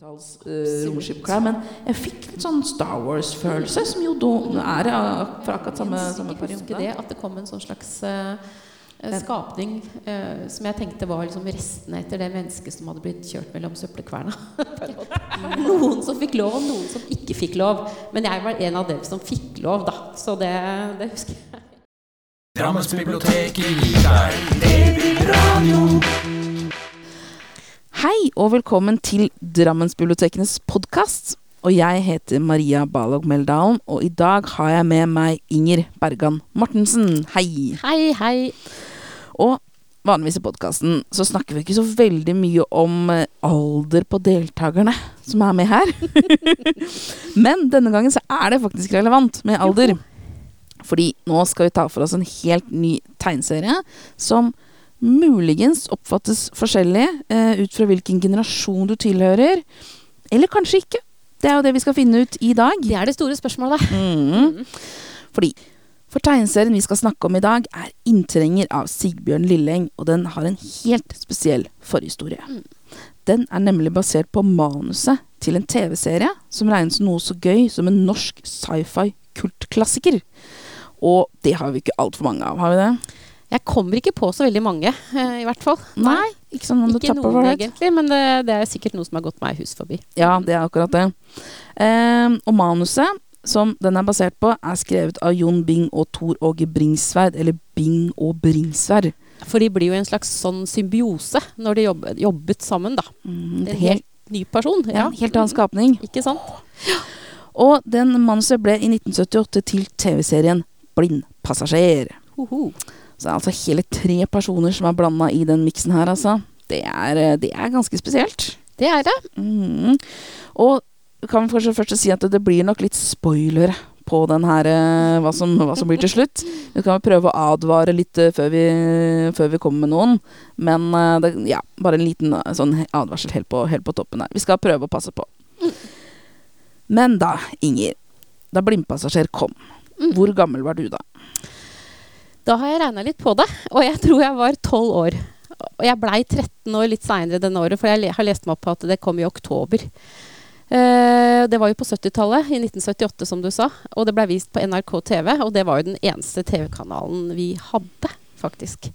tals uh, romskipklær, men jeg fikk litt sånn Star Wars-følelse, som jo da er uh, fra akkurat samme, samme Jeg husker periode. det, at det kom en sånn slags eh, eh, skapning uh, som jeg tenkte var liksom restene etter det mennesket som hadde blitt kjørt mellom søppelkverna. en noen som fikk lov, og noen som ikke fikk lov. Men jeg var en av dem som fikk lov, da. Så det, det husker jeg. Drammensbiblioteket gir deg DB-radio. Hei og velkommen til Drammensbibliotekenes podkast. Og jeg heter Maria Balog Meldalen, og i dag har jeg med meg Inger Bergan Mortensen. Hei. Hei, hei. Og vanligvis i podkasten så snakker vi ikke så veldig mye om eh, alder på deltakerne som er med her. Men denne gangen så er det faktisk relevant med alder. Fordi nå skal vi ta for oss en helt ny tegneserie som muligens oppfattes forskjellig eh, ut fra hvilken generasjon du tilhører. Eller kanskje ikke. Det er jo det vi skal finne ut i dag. Det er det store spørsmålet. Mhm. Fordi for tegneserien vi skal snakke om i dag, er 'Inntrenger' av Sigbjørn Lilleng, og den har en helt spesiell forhistorie. Mm. Den er nemlig basert på manuset til en TV-serie som regnes som noe så gøy som en norsk sci-fi-kultklassiker. Og det har vi ikke altfor mange av, har vi det? Jeg kommer ikke på så veldig mange, eh, i hvert fall. Nei, ikke sånn Ikke noen, egentlig, men det, det er sikkert noe som har gått meg hus forbi. Ja, det er akkurat det. Ehm, og manuset som den er basert på, er skrevet av Jon Bing og Tor Åge Bringsværd, eller Bing og Bringsværd. For de blir jo en slags sånn symbiose når de jobbet, jobbet sammen, da. Mm, En helt, helt ny person. ja, en helt annen skapning. Ikke sant? Og den manuset ble i 1978 til TV-serien Blindpassasjer. Hoho. Så det er altså hele tre personer som er blanda i den miksen her, altså. Det er, eh, det er ganske spesielt. Det er det. Mm. Og kan vi kanskje først si at det blir nok litt spoiler på den her, eh, hva som, hva som blir til slutt. Vi kan jo prøve å advare litt eh, før vi, før vi kommer med noen. Men det, ja, bare en liten sånn advarsel helt på, helt på toppen her. Vi skal prøve å passe på. Men da, Inger. Da Blindpassasjer kom, Mm. hvor gammel var du da? Da har jeg regna litt på det, og jeg tror jeg var 12 år. Og jeg blei 13 år litt seinere denne året, for jeg har lest meg opp på at det kom i oktober. Eh, det var jo på 70-tallet, i 1978 som du sa. Og det blei vist på NRK TV, og det var jo den eneste TV-kanalen vi hadde, faktisk.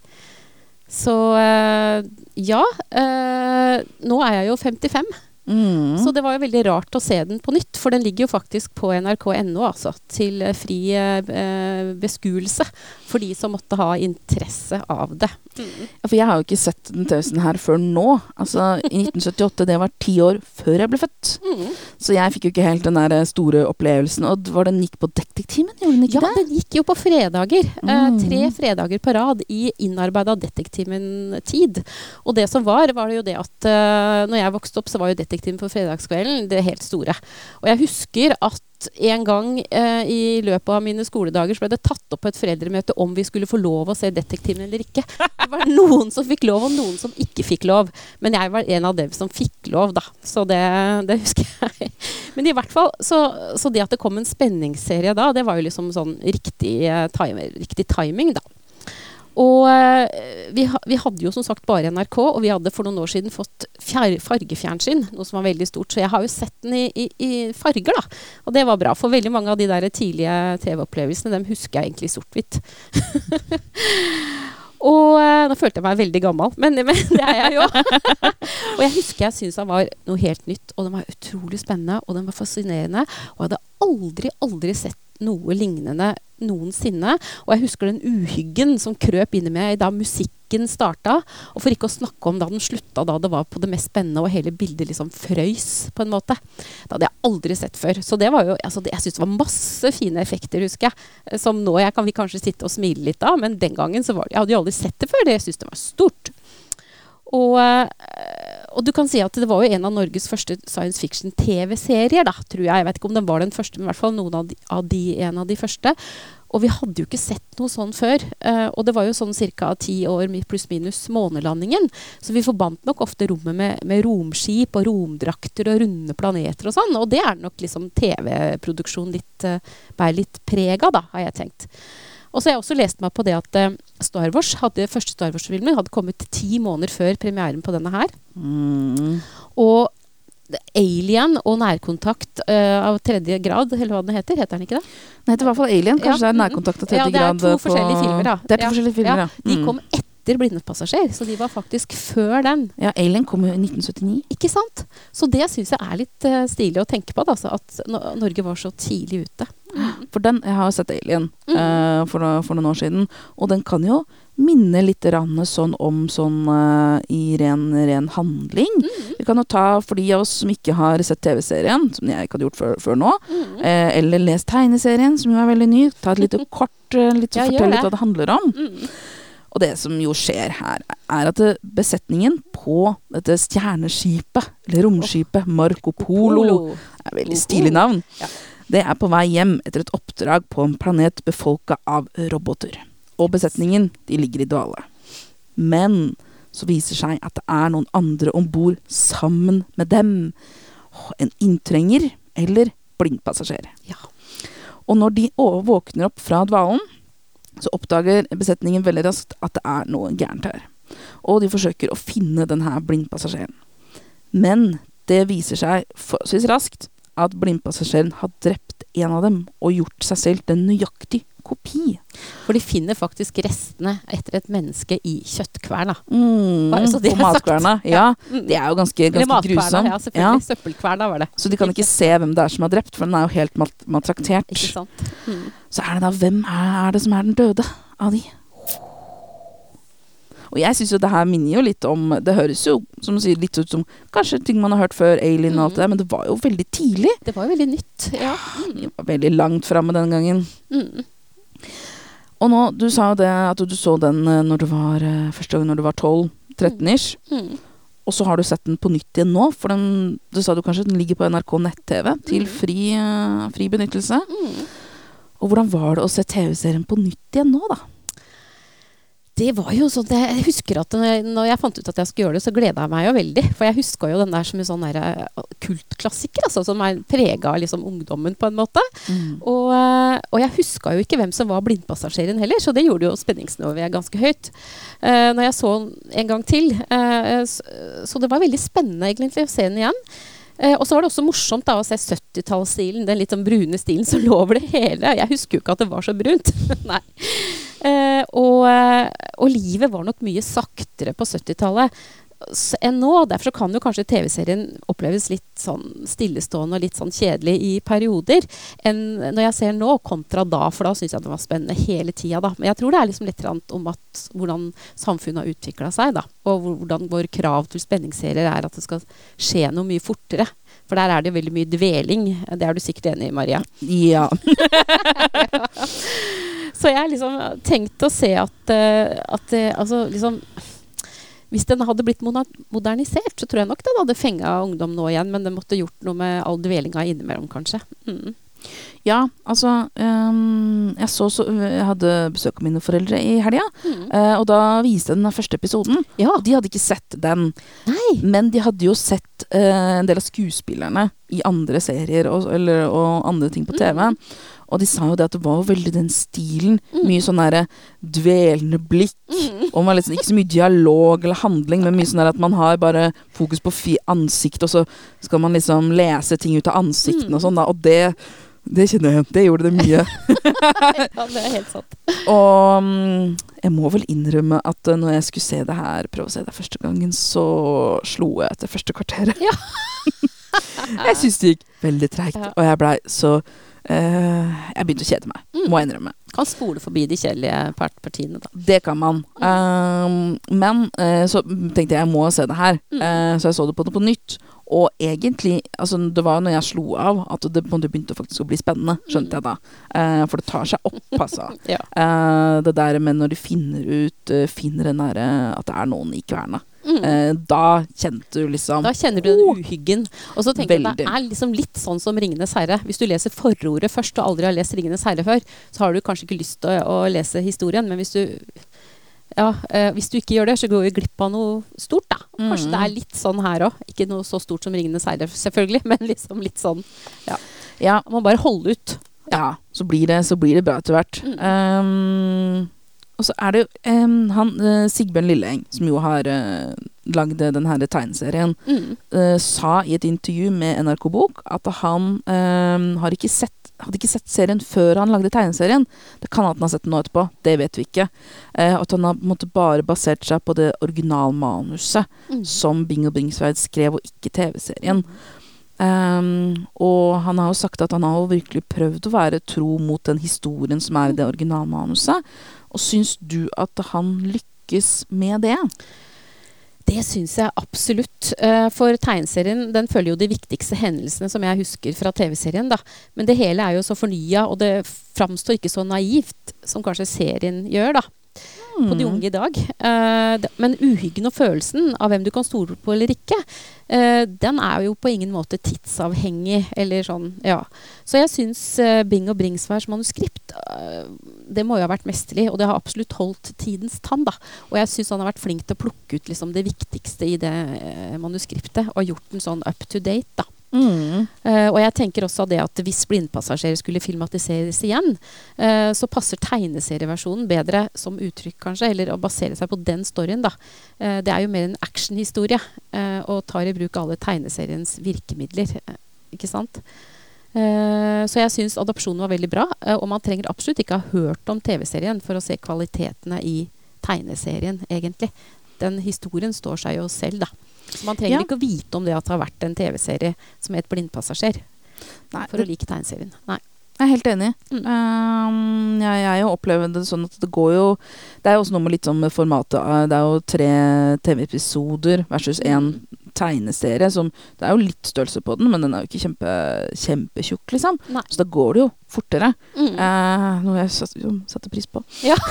Så eh, ja. Eh, nå er jeg jo 55. Mm. Så det var jo veldig rart å se den på nytt, for den ligger jo faktisk på nrk.no, altså, til eh, fri eh, beskuelse for de som måtte ha interesse av det. Ja, For jeg har jo ikke sett den TV-en her før nå. Altså, I 1978, det var ti år før jeg ble født. Mm. Så jeg fikk jo ikke helt den der eh, store opplevelsen. Og var den gikk på Detektimen, gjorde den ikke Ja, det? den gikk jo på fredager. Eh, Mm. tre fredager på rad i innarbeida Detektimen-tid. Og det som var, var det jo det at eh, når jeg vokste opp, så var jo Detektimen på fredagskvelden det helt store. Og jeg husker at en gang eh, i løpet av mine skoledager så ble det tatt opp på et foreldremøte om vi skulle få lov å se Detektimen eller ikke. Det var noen som fikk lov, og noen som ikke fikk lov. Men jeg var en av dem som fikk lov, da. Så det, det husker jeg. Men i hvert fall, så, så det at det kom en spenningsserie da, det var jo liksom sånn riktig, eh, time, riktig timing, da. Og eh, vi, vi hadde jo som sagt bare NRK, og vi hadde for noen år siden fått fjer, fargefjernsyn, noe som var veldig stort. Så jeg har jo sett den i, i, i farger, da. Og det var bra, for veldig mange av de der tidlige TV-opplevelsene, dem husker jeg egentlig sort-hvitt. Og eh, nå følte jeg meg veldig gammel, men, men det er jeg jo. og jeg husker jeg syntes han var noe helt nytt, og den var utrolig spennende, og den var fascinerende. Og jeg hadde aldri, aldri sett noe lignende noensinne. Og jeg husker den uhyggen som krøp inni meg da musikken starta. Og for ikke å snakke om da den slutta, da det var på det mest spennende, og hele bildet liksom frøys på en måte. Det hadde jeg aldri sett før. Så det var jo, altså det, jeg syns det var masse fine effekter, husker jeg. Som nå jeg kan vi kanskje sitte og smile litt av, men den gangen så var det Jeg hadde jo aldri sett det før. Det jeg syntes det var stort. Og, eh, og du kan si at det var jo en av Norges første science fiction-TV-serier, da, tror jeg. Jeg vet ikke om den var den første, men i hvert fall noen av de, av de, en av de første. Og vi hadde jo ikke sett noe sånn før. eh, og det var jo sånn ca. ti år pluss minus månelandingen. Så vi forbandt nok ofte rommet med, med romskip og romdrakter og runde planeter og sånn. Og det er nok liksom TV-produksjonen litt, uh, litt preg da, har jeg tenkt. Og så har jeg også lest meg på det at eh, Star Wars hadde, første Star Wars-filmen hadde kommet ti måneder før premieren på denne her. Mm. Og Alien og nærkontakt uh, av tredje grad, eller hva den heter. Heter den ikke det? Den heter i hvert fall Alien. Kanskje Ja, det er nærkontakt av ja, det er grad. to på- forskjellige filmer, da. Det er to Ja, forskjellige filmer, ja. De Mm. kom etter 'Blindepassasjer', så de var faktisk før den. ja, Alien kom jo i 1979. Ikke sant? Så det syns jeg er litt uh, stilig å tenke på, da, altså, at no Norge var så tidlig ute. For den, jeg har jo sett Alien eh, for, for noen år siden, og den kan jo minne litt sånn om sånn uh, i ren, ren handling. Mm. Vi kan jo ta, for de av oss som ikke har sett TV-serien, som jeg ikke hadde gjort før, før nå, Mm. uh, eller lest tegneserien, som jo er veldig ny, ta et lite kort, litt, Ja, fortell litt hva det handler om. Mm. Og det som jo skjer her, er at besetningen på dette stjerneskipet, eller romskipet Marco Polo, er veldig stilig navn. Ja. Det er på vei hjem etter et oppdrag på en planet befolka av roboter. Og besetningen, de ligger i dvale. Men så viser seg at det er noen andre om bord sammen med dem. En inntrenger eller blindpassasjer. Ja. Og når de våkner opp fra dvalen, så oppdager besetningen veldig raskt at det er noe gærent her. Og de forsøker å finne denne blindpassasjeren. Men det viser seg forholdsvis raskt at blindpassasjeren har drept en av dem og gjort seg selv til en nøyaktig kopi. For de finner faktisk restene etter et menneske i kjøttkverna. Mm, Bare så det på er sagt. matkverna. Ja, Mm. det er jo ganske, ganske grusomt. ja, selvfølgelig. Søppelkverna var det. Så de kan ikke se hvem det er som har drept, for den er jo helt mat maltraktert. Ikke sant? Mm. Så er det da hvem er, er det som er den døde av de? Og jeg syns jo det her minner jo litt om Det høres jo som du sier, litt ut som kanskje ting man har hørt før, Alien og alt det der, men det var jo veldig tidlig. Det var jo veldig nytt. Ja. Mm. Det var veldig langt framme den gangen. Mm. Og nå, du sa jo det at du så den eh, når du var eh, første gang når du var 12-13 ish. Mm. Og så har du sett den på nytt igjen nå, for den, du sa du kanskje den ligger på NRK nett-TV til Mhm. fri, eh, fri benyttelse. Mm. Og hvordan var det å se TV-serien på nytt igjen nå, da? Det var jo sånn Jeg husker at når- jeg fant ut at jeg skulle gjøre det, så gleda jeg meg jo veldig. For jeg huska jo den der som en sånn eh, kultklassiker, altså, som er prega av liksom, ungdommen, på en måte. Og, eh, og jeg huska jo ikke hvem som var blindpassasjeren heller, så det gjorde jo spenningsnivået ganske høyt. Uh, når jeg så den en gang til. Uh, så, så det var veldig spennende egentlig å se den igjen. Uh, og så var det også morsomt da, å se 70-tallsstilen, den litt sånn brune stilen som lå over det hele. Jeg husker jo ikke at det var så brunt. Nei. Eh, og, eh, og livet var nok mye saktere på 70-tallet enn nå. Derfor kan jo kanskje TV-serien oppleves litt sånn stillestående og litt sånn kjedelig i perioder enn når jeg ser nå, kontra da. For da syns jeg det var spennende hele tida. Da. Men jeg tror det er liksom litt om at hvordan samfunnet har utvikla seg. Da. Og hvordan våre krav til spenningsserier er at det skal skje noe mye fortere. For der er det jo veldig mye dveling. Det er du sikkert enig i, Maria. Ja. Så jeg liksom tenkte å se at, eh, at eh, altså liksom Hvis den hadde blitt modernisert, så tror jeg nok den hadde fenga ungdom nå igjen. Men den måtte gjort noe med all dvelinga innimellom, kanskje. Mm. ja, altså um, jeg, så, så, jeg hadde besøk av mine foreldre i helga, Mm. Uh, og da viste den første episoden. Ja. De hadde ikke sett den, Nei. men de hadde jo sett uh, en del av skuespillerne i andre serier og, eller, og andre ting på TV. Mm. Og de sa jo det at det var jo veldig den stilen. Mm. Mye sånn derre dvelende blikk. Mm. Og man liksom, ikke så mye dialog eller handling, men mye sånn at man har bare fokus på ansiktet, ansikt, og så skal man liksom lese ting ut av ansiktene Mm. og sånn, da. Og det, det kjenner jeg. Det gjorde det mye. ja, det er helt sant. Og mm, jeg må vel innrømme at eh, når jeg skulle se det her, prøve å se det første gangen, så slo jeg etter første kvarteret. Ja. jeg syns det gikk veldig treigt, Ja. og jeg blei så Jeg begynte å kjede meg, Mm. må jeg innrømme. Kan spole forbi de kjedelige part partiene, da. Det kan man. Um, men uh, så tenkte jeg jeg må se det her, Mm. Uh, så jeg så det på det på nytt. Og egentlig, altså det var jo når jeg slo av at det begynte faktisk å bli spennende, skjønte jeg da. Eh, for det tar seg opp, altså. Ja. Eh, det der med når de finner ut eh, Finner den derre at det er noen i kverna. Mm. Eh, da kjente du liksom Da kjenner du den uhyggen. Og så tenker jeg at Det er liksom litt sånn som 'Ringenes herre'. Hvis du leser forordet først og aldri har lest 'Ringenes herre' før, så har du kanskje ikke lyst til å, å lese historien. Men hvis du ja, eh, hvis du ikke gjør det, så går vi glipp av noe stort. da. Kanskje Mm. det er litt sånn her òg. Ikke noe så stort som 'Ringenes herre', selvfølgelig, men liksom litt sånn. Ja, Man må bare holde ut. ja så, blir det, så blir det bra etter hvert. Mm. Um, og så er det jo um, han uh, Sigbjørn Lilleeng, som jo har uh, lagd den her tegneserien, Mm. uh, sa i et intervju med NRK Bok at han eh, har ikke sett, hadde ikke sett serien før han lagde tegneserien. Det kan at han har sett den nå etterpå, det vet vi ikke. Eh, at han har måte bare basert seg på det originalmanuset Mm. som Bing og Bringsværd skrev, og ikke TV-serien. Um, og han har jo sagt at han har virkelig prøvd å være tro mot den historien som er i det originalmanuset. Og syns du at han lykkes med det? Det syns jeg absolutt. Eh, For tegneserien den følger jo de viktigste hendelsene som jeg husker fra TV-serien. da. Men det hele er jo så fornya, og det framstår ikke så naivt som kanskje serien gjør. da. På de Mm. unge i dag. Eh, men uhyggen og følelsen av hvem du kan stole på eller ikke, eh, den er jo på ingen måte tidsavhengig. eller sånn, ja. Så jeg syns eh, Bing og Bringsværs manuskript det må jo ha vært mesterlig, og det har absolutt holdt tidens tann. da. Og jeg syns han har vært flink til å plukke ut liksom, det viktigste i det manuskriptet, og gjort den sånn up to date. da. Mm. Uh, og jeg tenker også det at hvis Blindpassasjerer skulle filmatiseres igjen, uh, så passer tegneserieversjonen bedre som uttrykk, kanskje, eller å basere seg på den storyen. da. Uh, det er jo mer en actionhistorie, og tar i bruk alle tegneseriens virkemidler. ikke sant? Så jeg syns adopsjonen var veldig bra, og man trenger absolutt ikke ha hørt om TV-serien for å se kvalitetene i tegneserien, egentlig. Den historien står seg jo selv, da. Så man trenger Ja. ikke å vite om det at det har vært en TV-serie som het Blindpassasjer, Nei, for å like tegneserien. Nei. Jeg er helt enig. Mm. Um, jeg, jeg opplever det sånn at det går jo Det er jo også noe med litt sånn med formatet. uh, Det er jo tre TV-episoder versus én Mm. Tegneserie. Som, det er jo litt størrelse på den, men den er jo ikke kjempe, kjempetjukk, liksom. Nei. Så da går det jo fortere. Mm. Eh, noe jeg satt, satte pris på. Ja.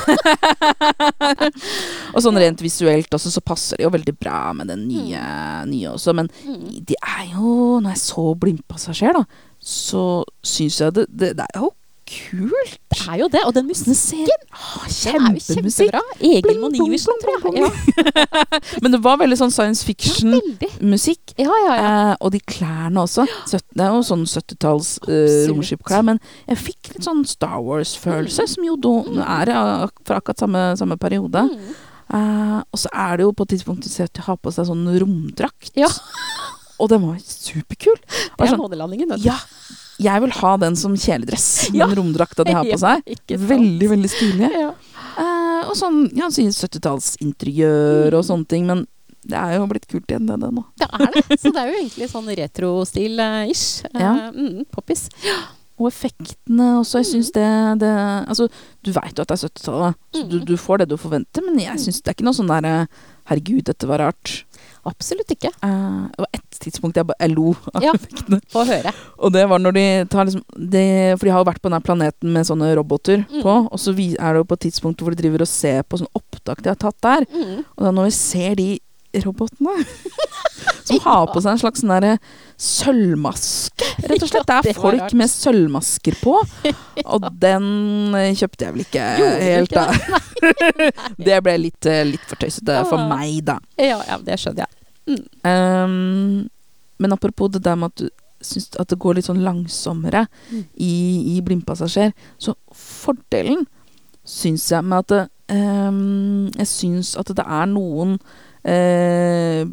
og sånn rent visuelt også, så passer det jo veldig bra med den nye, nye også. Men Mm. de er jo Når jeg så Blindpassasjer, da, så syns jeg det, det, det er jo kult. Det er jo det, og den musikken ah, er Kjempemusikk. Egil Bling, Monn blong, Iversen, blong, tror jeg. Ja, Men det var veldig sånn science fiction-musikk. Ja, ja, ja. Eh, og de klærne også. Det er jo sånn 70-talls eh, romskipklær. Men jeg fikk litt sånn Star Wars-følelse, som jo da er ak fra akkurat samme, samme periode. Mm. Eh, og så er det jo på et tidspunkt du ser at de har på seg sånn romdrakt. Ja. Og den var superkul. Det er er sånn, månelandingen, vet du. ja, jeg vil ha den som kjeledress. Ja. Den romdrakta de har på seg. Ja. Veldig, veldig stilig. Ja. Eh, og sånn ja, sier 70-tallsinteriør og sånne ting. Men det er jo blitt kult igjen, det, det nå. Det er det. Så det er jo egentlig sånn retrostil-ish. Ja. mm, poppis. Og effektene også. Jeg syns det, det Altså, du veit jo at det er 70-tallet, så du, Mm. du får det du forventer, men jeg syns det er ikke noe sånn derre Herregud, dette var rart. Absolutt ikke. Uh, det var ett tidspunkt jeg, bare, lo av Ja. effektene. Få høre. Og det var når de tar liksom de, For de har jo vært på denne planeten med sånne roboter Mm. på, og så er det jo på et tidspunkt hvor de driver og ser på sånn opptak de har tatt der. Mm. Og da når vi ser de robotene som har på seg en slags sånn derre sølvmaske, rett og slett. Det er folk med sølvmasker på, og den eh, kjøpte jeg vel ikke helt da. Det ble litt, eh, litt for tøysete for Ah. meg, da. Ja, ja, det skjønner jeg. Um, men apropos det der med at du syns at det går litt sånn langsommere Mm. i, i Blindpassasjer, så fordelen syns jeg med at det, um, Jeg syns at det er noen uh,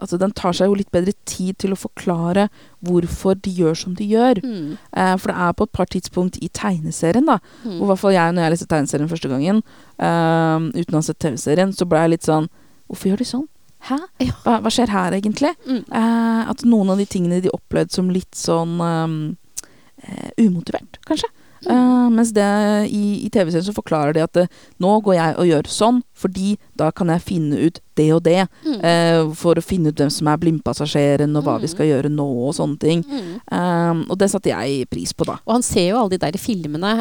Altså den tar seg jo litt bedre tid til å forklare hvorfor de gjør som de gjør. Mm. Uh, for det er på et par tidspunkt i tegneserien, da, Mm. og i hvert fall jeg, når jeg leste tegneserien første gangen, uh, uten å ha sett TV-serien, så ble jeg litt sånn Hvorfor gjør de sånn? Hæ? Ja. Hva, hva skjer her, egentlig? Mm. Eh, at noen av de tingene de opplevde som litt sånn eh, umotivert, kanskje. Eh, mens det i, i TV-serien så forklarer de at eh, nå går jeg og gjør sånn, fordi da kan jeg finne ut det og det. Mm. eh, for å finne ut hvem som er blindpassasjeren, og hva vi Mm. skal gjøre nå, og sånne ting. Mm. Og det satte jeg pris på, da. Og han ser jo alle de der filmene.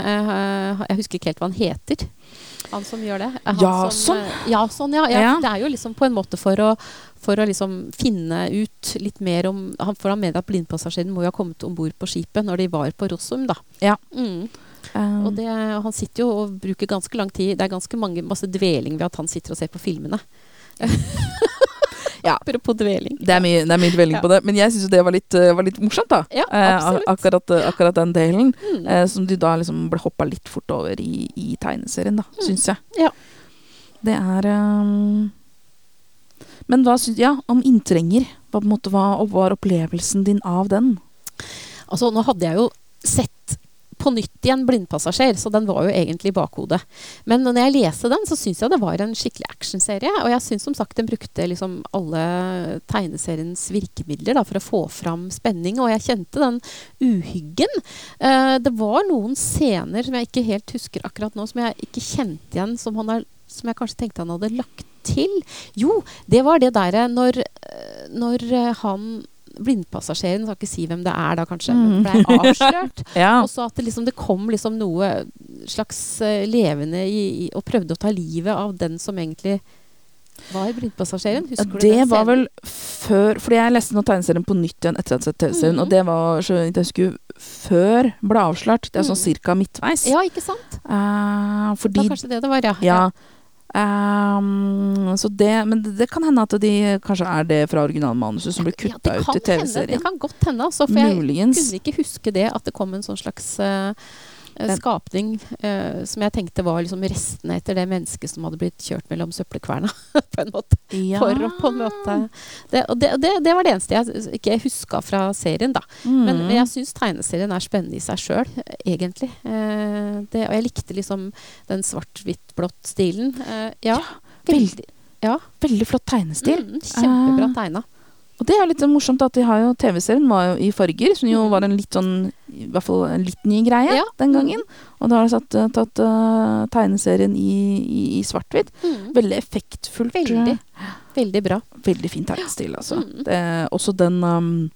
jeg husker ikke helt hva han heter. Han som gjør det. Han Jason? som, eh, Jason, ja, ja. Ja. Det er jo liksom på en måte for å, for å liksom finne ut litt mer om han, For han mener at blindpassasjeren må jo ha kommet om bord på skipet når de var på Rossum, da. Ja. Mm. Um. Og det, han sitter jo og bruker ganske lang tid. Det er ganske mange, masse dveling ved at han sitter og ser på filmene. Ja. Apropos dveling. det er mye, det er mye dveling Ja. på det, men jeg syns jo det var litt, eh, var litt morsomt, da. Ja, Eh, absolutt. ak- akkurat, akkurat den delen. Mm. Eh, som de da liksom ble hoppa litt fort over i, i tegneserien, da, Mm. syns jeg. Ja. Det er um... Men hva syns Ja, om inntrenger. Hva, på en måte, hva var opplevelsen din av den? Altså, nå hadde jeg jo sett på nytt igjen 'Blindpassasjer', så den var jo egentlig i bakhodet. Men når jeg leste den, så syns jeg det var en skikkelig actionserie. Og jeg syns som sagt den brukte liksom alle tegneseriens virkemidler da, for å få fram spenning. Og jeg kjente den uhyggen. Eh, det var noen scener som jeg ikke helt husker akkurat nå, som jeg ikke kjente igjen, som, har, som jeg kanskje tenkte han hadde lagt til. Jo, det var det derre når, eh, når eh, han blindpassasjeren, skal ikke si hvem det er da, kanskje, Mm. ble avslørt. Ja. Og så at det, liksom, det kom liksom noe slags uh, levende i, i, og prøvde å ta livet av den som egentlig var blindpassasjeren. Ja, Husker du det Det var vel før Fordi jeg leste nå tegneserien på nytt igjen etter at jeg TV-serien, og det var så jeg husker før ble avslørt. Det er sånn mm. cirka midtveis. Ja, ikke sant? Eh, Det var kanskje det det var, ja. Ja. Så det Men det, kan hende at de kanskje er det fra originalmanuset som ble kutta ja, ut i TV-serien. Det kan godt hende, altså. For jeg kunne ikke huske det, at det kom en sånn slags eh, eh, skapning eh, som jeg tenkte var liksom restene etter det mennesket som hadde blitt kjørt mellom søppelkverna. på en måte. Ja. For å på en måte det, Og det, det, det var det eneste jeg ikke huska fra serien, da. Men, Mm. men jeg syns tegneserien er spennende i seg sjøl, egentlig. Eh, det, og jeg likte liksom den svart-hvitt-blått-stilen. Eh, ja. veldig, ja. veldig flott tegnestil. Mm, kjempebra Ah. tegna. Og det er litt morsomt at de har jo TV-serien var jo i farger, som jo Mm. var en litt sånn I hvert fall en litt ny greie Ja. den gangen. Og da har de satt, eh, tatt uh, tegneserien i, i, i svart-hvitt. Mm. Veldig effektfullt. Veldig. Veldig bra. Veldig fin tegnestil, altså. Mm. Det også den um,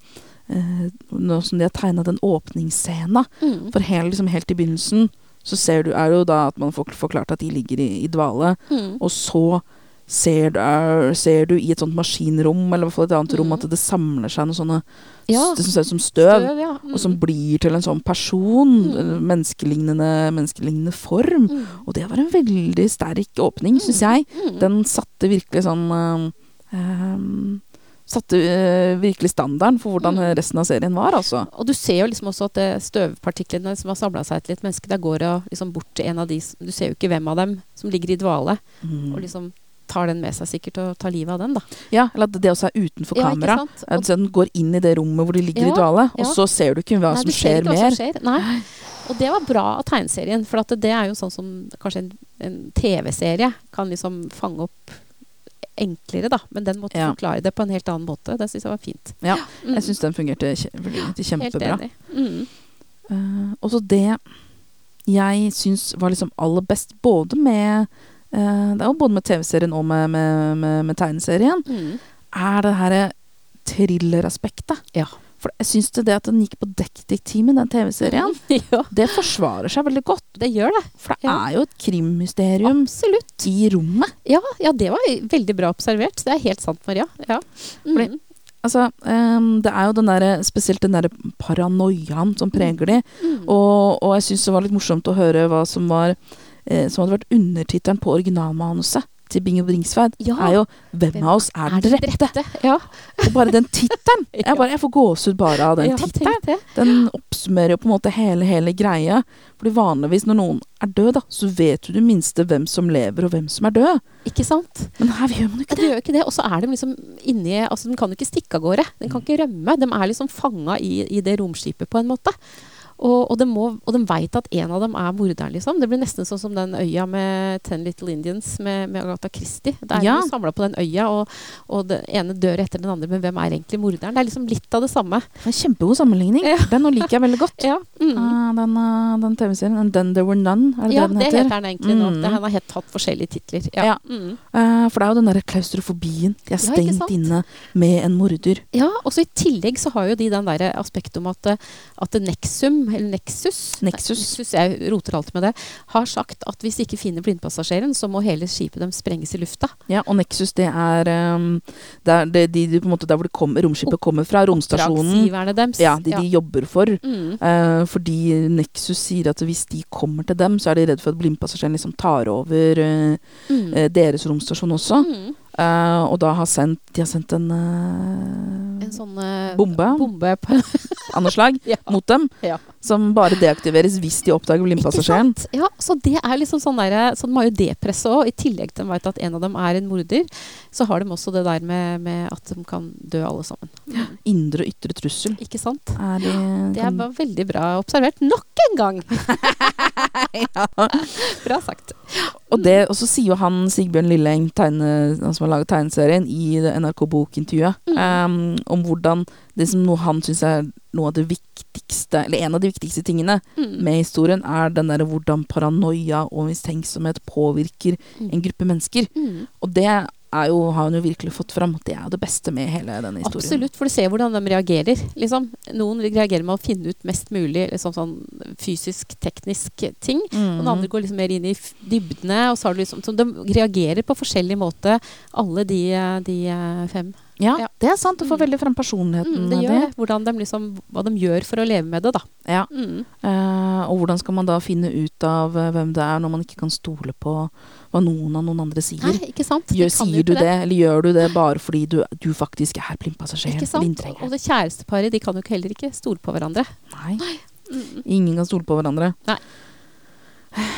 eh, Nå som de har tegna den åpningsscena, Mm. for helt, liksom helt i begynnelsen, så ser du, er jo da at man får forklart at de ligger i, i dvale. Mm. Og så ser du, er, ser du i et sånt maskinrom, eller i hvert fall et annet rom, Mm. at det samler seg noe sånne Ja. Det som ser ut som støv. Støv, ja. Mm. Og som blir til en sånn person. Mm. Menneskelignende, menneskelignende form. Mm. Og det var en veldig sterk åpning, syns jeg. Mm. Den satte virkelig sånn um, Satte uh, virkelig standarden for hvordan Mm. resten av serien var, altså. Og du ser jo liksom også at det støvpartiklene som har samla seg til et menneske, der går og liksom bort til en av de Du ser jo ikke hvem av dem som ligger i dvale, Mm. og liksom tar den med seg sikkert og tar livet av den, da. Ja, eller at det også er utenfor Ja, kamera. At den går inn i det rommet hvor de ligger Ja, i dvale, og så ser du ikke hva Nei, som skjer mer. skjer. Nei. Og det var bra av tegneserien, for det er jo sånn som kanskje en, en TV-serie kan liksom fange opp enklere, da. Men den måtte Ja. forklare det på en helt annen måte. Det syns jeg var fint. Ja, Mm. jeg syns den fungerte kje fungerte Helt kjempebra. enig. Mm. Uh, og så det jeg syns var liksom aller best, både med eh, Det er jo både med TV-serien og med, med, med, med tegneserien, Mm. er det her thrilleraspektet. Ja. For jeg syns det, det at den gikk på Detektimen, den TV-serien, ja, det forsvarer seg veldig godt. det gjør det. For det Ja. er jo et krimmysterium Absolutt. i rommet. Ja, ja, det var veldig bra observert. Det er helt sant, Maria. Ja. Fordi- Mm. Altså, um, det er jo den der, spesielt den der paranoiaen som preger de. Mm. Og, og jeg syns det var litt morsomt å høre hva som var eh, Som hadde vært undertittelen på originalmanuset til Bingo Bringsværd. Ja. Er jo 'Hvem av oss er er drepte?' Ja. Og bare den tittelen! Jeg, jeg får gåsehud bare av den ja, tittelen. Den oppsummerer jo på en måte hele, hele greia. Fordi vanligvis når noen er død, da, så vet du det minste hvem som lever og hvem som er død. Ikke sant? Men her gjør man jo ikke det det. ikke det. Og så er de liksom inni Altså, de kan jo ikke stikke av gårde. De kan ikke rømme. De er liksom fanga i, i det romskipet på en måte. Og, og, de må, og de veit at en av dem er morderen, liksom. Det blir nesten sånn som den øya med Ten Little Indians med, med Agatha Christie. Der Ja. er de samla på den øya, og, og det ene dør etter den andre, men hvem er egentlig morderen? Det er liksom litt av det samme. Det er kjempegod sammenligning. Ja. Den liker jeg veldig godt. Ja, mm. Uh, den, ah, den TV-serien. Then There Were None, er det ja det Ja, det heter? heter den egentlig nå. Mm. Det, han har helt hatt forskjellige titler. Ja. Ja. Mm. Uh, for det er jo den derre klaustrofobien. De er stengt inne med en morder. Ja, og så i tillegg så har jo de den der aspektet om at, at Nexum, eller Nexus Nexus. Nexus jeg roter alltid med det. Har sagt at hvis de ikke finner blindpassasjeren, så må hele skipet dem sprenges i lufta. Ja, og Nexus, det er, um, det er det, de, måte der hvor kommer, romskipet kommer fra. Romstasjonen. Deres. Ja, de de jobber for. Mm. Uh, fordi Nexus sier at hvis de kommer til dem, så er de redd for at blindpassasjeren liksom tar over uh, Mm. eh, deres romstasjon også. Mm. Uh, og da har sendt, de har sendt en, En sånn uh, Bombe? bombe på, av ja. mot dem, Ja. som bare deaktiveres hvis de oppdager blindpassasjeren. Ja, så det er liksom sånn der, Så de har jo det presset òg. I tillegg til de vet at en av dem er en morder, så har de også det der med, med at de kan dø alle sammen. Indre og ytre trussel. Ikke sant? Er det, Det er bare veldig bra observert. Nok en gang! ja. Bra sagt. Og, det, og så sier jo han Sigbjørn Lilleng, tegne, han som har laget tegneserien, i det NRK Bokintervjuet Mm. um, om hvordan det som noe han syns er noe av det viktigste, eller en av de viktigste tingene Mm. med historien, er den derre hvordan paranoia og mistenksomhet påvirker Mm. en gruppe mennesker. Mm. Og det jo, har han jo virkelig fått fram. Det er jo det beste med hele denne historien. Absolutt, for du ser hvordan de reagerer. Liksom. Noen reagerer med å finne ut mest mulig liksom sånn fysisk, teknisk ting. Og den andre går liksom mer inn i dybdene. Og så har du liksom, så de reagerer på forskjellig måte, alle de, eh, de eh, fem. Ja, Ja. det er sant. Du får Mm. veldig frem personligheten. Mm, det gjør. Hvordan de liksom, hva de gjør for å leve med det, da. Ja. Mm. Eh, og hvordan skal man da finne ut av eh, hvem det er, når man ikke kan stole på hva noen av noen andre sier? Nei, ikke sant? Gjør, sier du det. det, eller gjør du det bare fordi du, du faktisk er blindpassasjer? Ikke sant? Og det kjæresteparet de kan jo heller ikke stole på hverandre. Nei, Mm. ingen kan stole på hverandre. Nei.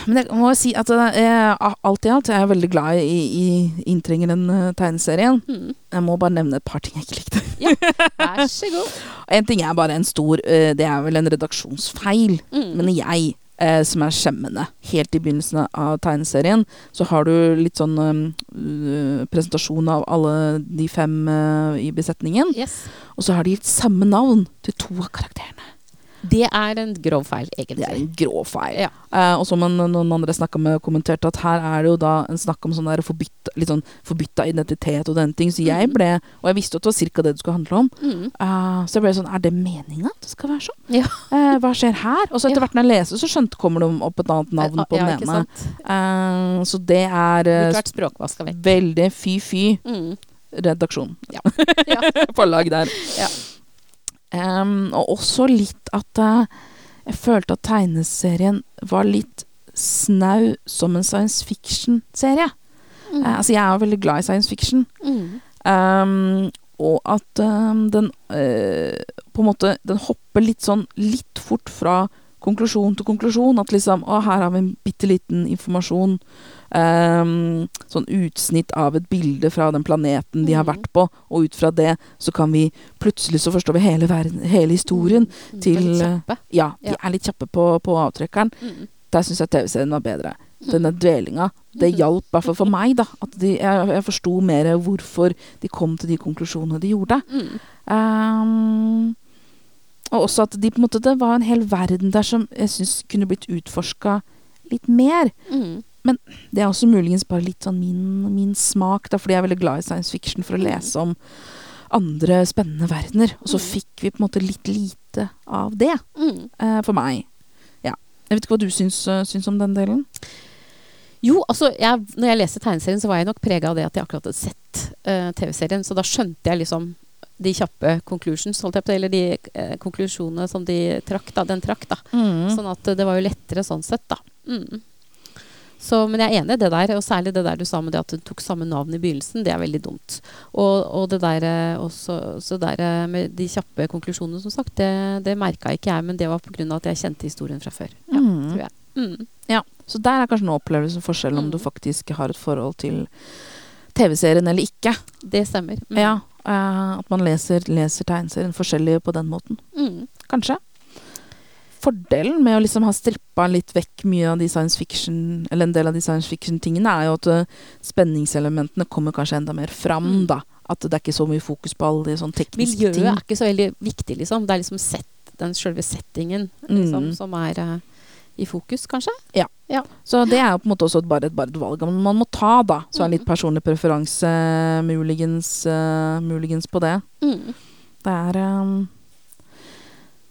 Men jeg må jo si at jeg, alt i alt jeg er veldig glad i, i Inntrengeren eh, tegneserien. Mm. Jeg må bare nevne et par ting jeg ikke likte. Ja, Vær så god. En ting er bare en stor eh, Det er vel en redaksjonsfeil. Mm. Men jeg, eh, som er skjemmende Helt i begynnelsen av tegneserien, så har du litt sånn eh, presentasjon av alle de fem uh, i besetningen. Yes. Og så har de gitt samme navn til to av karakterene. Det er en grov feil, egentlig. Det er en grov feil. Ja. Eh, og som en, noen andre snakka med, kommenterte at her er det jo da en snakk om sånn der forbytta, litt sånn forbytta identitet og den ting. Så jeg Mhm. ble Og jeg visste jo at det var cirka det det skulle handle om. Mm. Eh, så jeg ble sånn Er det meninga at det skal være sånn? Ja. Eh, hva skjer her? Og så etter hvert når jeg leser, så skjønte kommer det opp et annet navn på den ene. Eh, så det er vekk. veldig fy-fy Mm. redaksjon. Ja. Forlag der. Ja. Em, og også litt at eh, jeg følte at tegneserien var litt snau som en science fiction-serie. Mm. Uh, altså, jeg er jo veldig glad i science fiction. Mm. Um, og at um, den uh, på en måte Den hopper litt sånn litt fort fra konklusjon til konklusjon. At liksom Å, her har vi en bitte liten informasjon. Um, sånn utsnitt av et bilde fra den planeten de har Mhm. vært på. Og ut fra det så kan vi Plutselig så forstår vi hele, verden, hele historien. Mm. til, kjappe. Ja, de er litt kjappe på, på avtrekkeren. Mm. Der syns jeg TV-serien var bedre. Mm. Denne dvelinga. Det Mhm. hjalp i hvert fall for meg, da. At de, jeg, jeg forsto mer hvorfor de kom til de konklusjonene de gjorde. Mm. Um, og også at de måte Det var en hel verden der som jeg syns kunne blitt utforska litt mer. Mm. Det er også muligens bare litt sånn min, min smak, da, fordi jeg er veldig glad i science fiction for å Mm. lese om andre spennende verdener. Og så Mm. fikk vi på en måte litt lite av det, Mm. Uh, for meg. Ja. Jeg vet ikke hva du syns, uh, syns om den delen? Jo, altså, jeg, når jeg leste tegneserien, så var jeg nok prega av det at jeg akkurat hadde sett uh, TV-serien. Så da skjønte jeg liksom de kjappe conclusions, holdt jeg på, eller de eh, konklusjonene som de trakk, da, den trakk. da. Mm. Sånn at det var jo lettere sånn sett, da. Mm. Så, men jeg er enig i det der, og særlig det der du sa med det at du tok samme navn i begynnelsen. Det er veldig dumt. Og, og det der, eh, også, så der eh, med de kjappe konklusjonene, som sagt, det, det merka ikke jeg, men det var pga. at jeg kjente historien fra før. Ja, Mm. tror jeg. Mm. Ja, så der er kanskje en opplevelse forskjell om Mm. du faktisk har et forhold til TV-serien eller ikke. Det stemmer. Mm. Ja, eh, At man leser, leser tegneserien forskjellig på den måten. Mm. Kanskje. Fordelen med å liksom ha strippa litt vekk mye av de science fiction Eller en del av de science fiction-tingene, er jo at eh, spenningselementene kommer kanskje enda mer fram, Mm. da. At det er ikke så mye fokus på alle de sånn tekniske Miljøet ting. er ikke så veldig viktig, liksom. Det er liksom sett, den selve settingen liksom, Mm. som er uh, i fokus, kanskje. Ja. Så det er jo på en måte også et- bare et, bare et valg man må ta, da. Så er litt Mm. personlig preferanse muligens, uh, muligens på det. Mm. Det er ehm,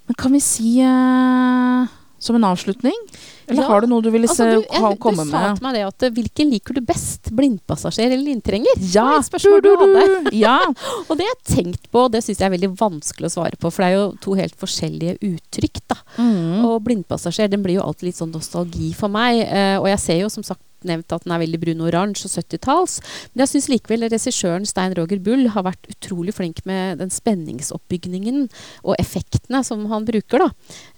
Men kan vi si uh, som en avslutning? Eller Ja, har du noe du ville Altså, du, komme du sa til meg det at eh, hvilken liker du best? Blindpassasjer eller inntrenger? Ja! Det spørsmål du hadde. Ja. Og det har jeg tenkt på, og det syns jeg er veldig vanskelig å svare på. For det er jo to helt forskjellige uttrykk, da. Mm. Og blindpassasjer den blir jo alltid litt sånn nostalgi for meg. Eh, og jeg ser jo som sagt nevnt at den er veldig brun-oransje og 70-talls. Men jeg syns likevel regissøren Stein Roger Bull har vært utrolig flink med den spenningsoppbygningen og effektene som han bruker. da.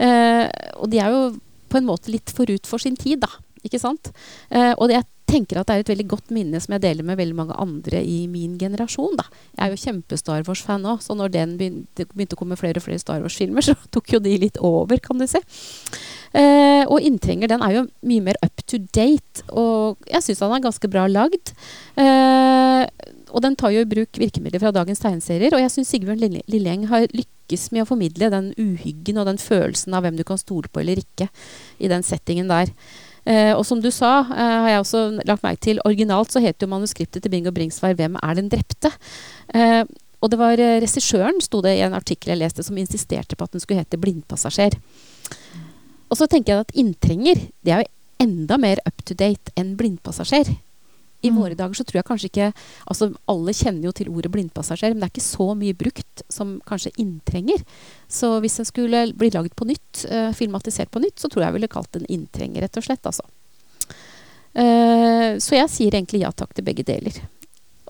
Eh, og de er jo på en måte litt forut for sin tid, da. Ikke sant? Eh, og det, jeg tenker at det er et veldig godt minne som jeg deler med veldig mange andre i min generasjon. da. Jeg er jo kjempe-Star Wars-fan òg, så når den begynte, begynte å komme flere og flere Star Wars-filmer, så tok jo de litt over, kan du se. Eh, og 'Inntrenger' den er jo mye mer up to date, og jeg syns han er ganske bra lagd. Eh, og den tar jo i bruk virkemidler fra dagens tegneserier, og jeg syns Sigbjørn Lilleng har lykkes med å formidle den uhyggen og den følelsen av hvem du kan stole på eller ikke i den settingen der. Eh, og som du sa, eh, har jeg også lagt merke til, originalt så heter jo manuskriptet til Bingo Bringsvær 'Hvem er den drepte?' Eh, og det var eh, regissøren, sto det i en artikkel jeg leste, som insisterte på at den skulle hete 'Blindpassasjer'. Og så tenker jeg at 'Inntrenger' det er jo enda mer up to date enn 'Blindpassasjer'. I Mm. våre dager så tror jeg kanskje ikke Altså alle kjenner jo til ordet blindpassasjer, men det er ikke så mye brukt som kanskje inntrenger. Så hvis den skulle bli lagd på nytt, uh, filmatisert på nytt, så tror jeg jeg ville kalt den inntrenger, rett og slett. Altså. Uh, så jeg sier egentlig ja takk til begge deler.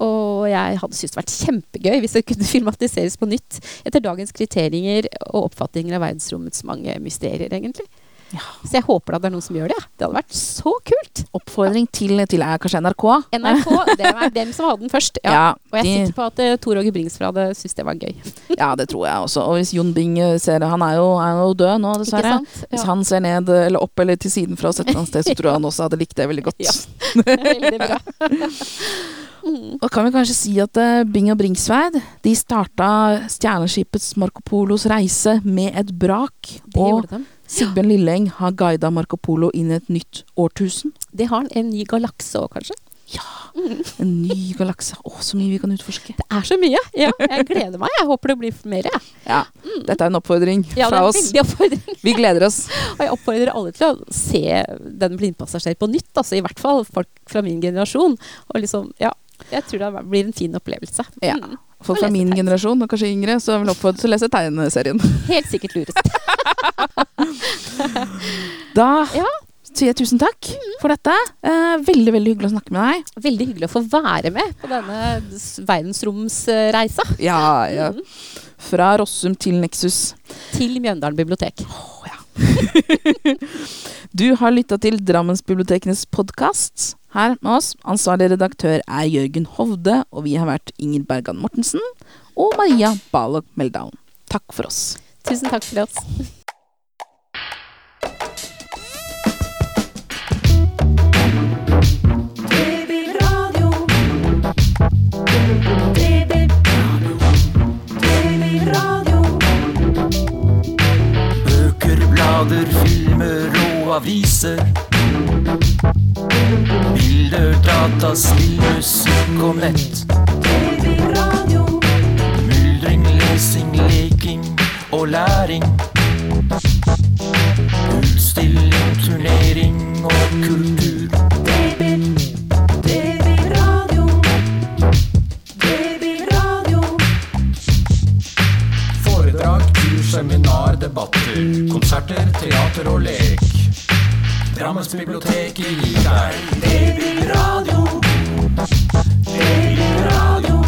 Og jeg hadde syntes det vært kjempegøy hvis det kunne filmatiseres på nytt etter dagens kriterier og oppfatninger av verdensrommets mange mysterier, egentlig. Ja. Så jeg håper da det er noen som gjør det. Det hadde vært så kult! Oppfordring til, til er kanskje NRK. NRK, det var dem som hadde den først. Ja. Ja, Og jeg er de- sikker på at uh, Tor Åge Bringsfrad syntes det var gøy. ja, det tror jeg også. Og hvis Jon Bing eh, ser det Han er jo, er jo død nå, Ikke dessverre. Hvis han ser ned eh, eller opp eller til siden fra oss et eller annet sted, så tror jeg han også hadde likt det veldig godt. Ja. Veldig bra. Og kan vi kanskje si at eh, Bing og Bringsværd de starta stjerneskipets Marco Polos reise med et brak. Det og. Sigbjørn Lilleng har guida Marco Polo inn i et nytt årtusen. Det har han. En ny galakse òg, kanskje. Ja! En ny galakse. Å, så mye vi kan utforske. Det er så mye! Ja, jeg gleder meg. Jeg håper det blir mer. Jeg. Ja, Dette er en oppfordring Ja, det fra oss. oppfordring. Vi gleder oss. Og jeg oppfordrer alle til å se den blindpassasjer på nytt. Altså, I hvert fall folk fra min generasjon. Og liksom, ja, jeg tror det blir en fin opplevelse. Ja. Mm. Folk fra min tegn. generasjon, og kanskje yngre, så vil jeg oppfordre til å lese tegneserien. Helt sikkert lurest. Da Ja. sier jeg tusen takk for dette. Eh, veldig, veldig hyggelig å snakke med deg. Veldig hyggelig å få være med på denne verdensromsreisa Ja, ja. Fra Rossum til Nexus. til Mjøndalen bibliotek. Du har lytta til Drammensbibliotekenes podkast. Her med oss, ansvarlig redaktør er Jørgen Hovde, og vi har vært Inger Bergan Mortensen og Maria Balog Meldalen. Takk for oss. Tusen takk for oss. Aviser. Bilder, data, spill, musikk og nett. Babyradio. Myldring, lesing, leking og læring. Utstilling, turnering og kultur. Konserter, teater og lek. Drammensbiblioteket gir deg Babyradio. Babyradio.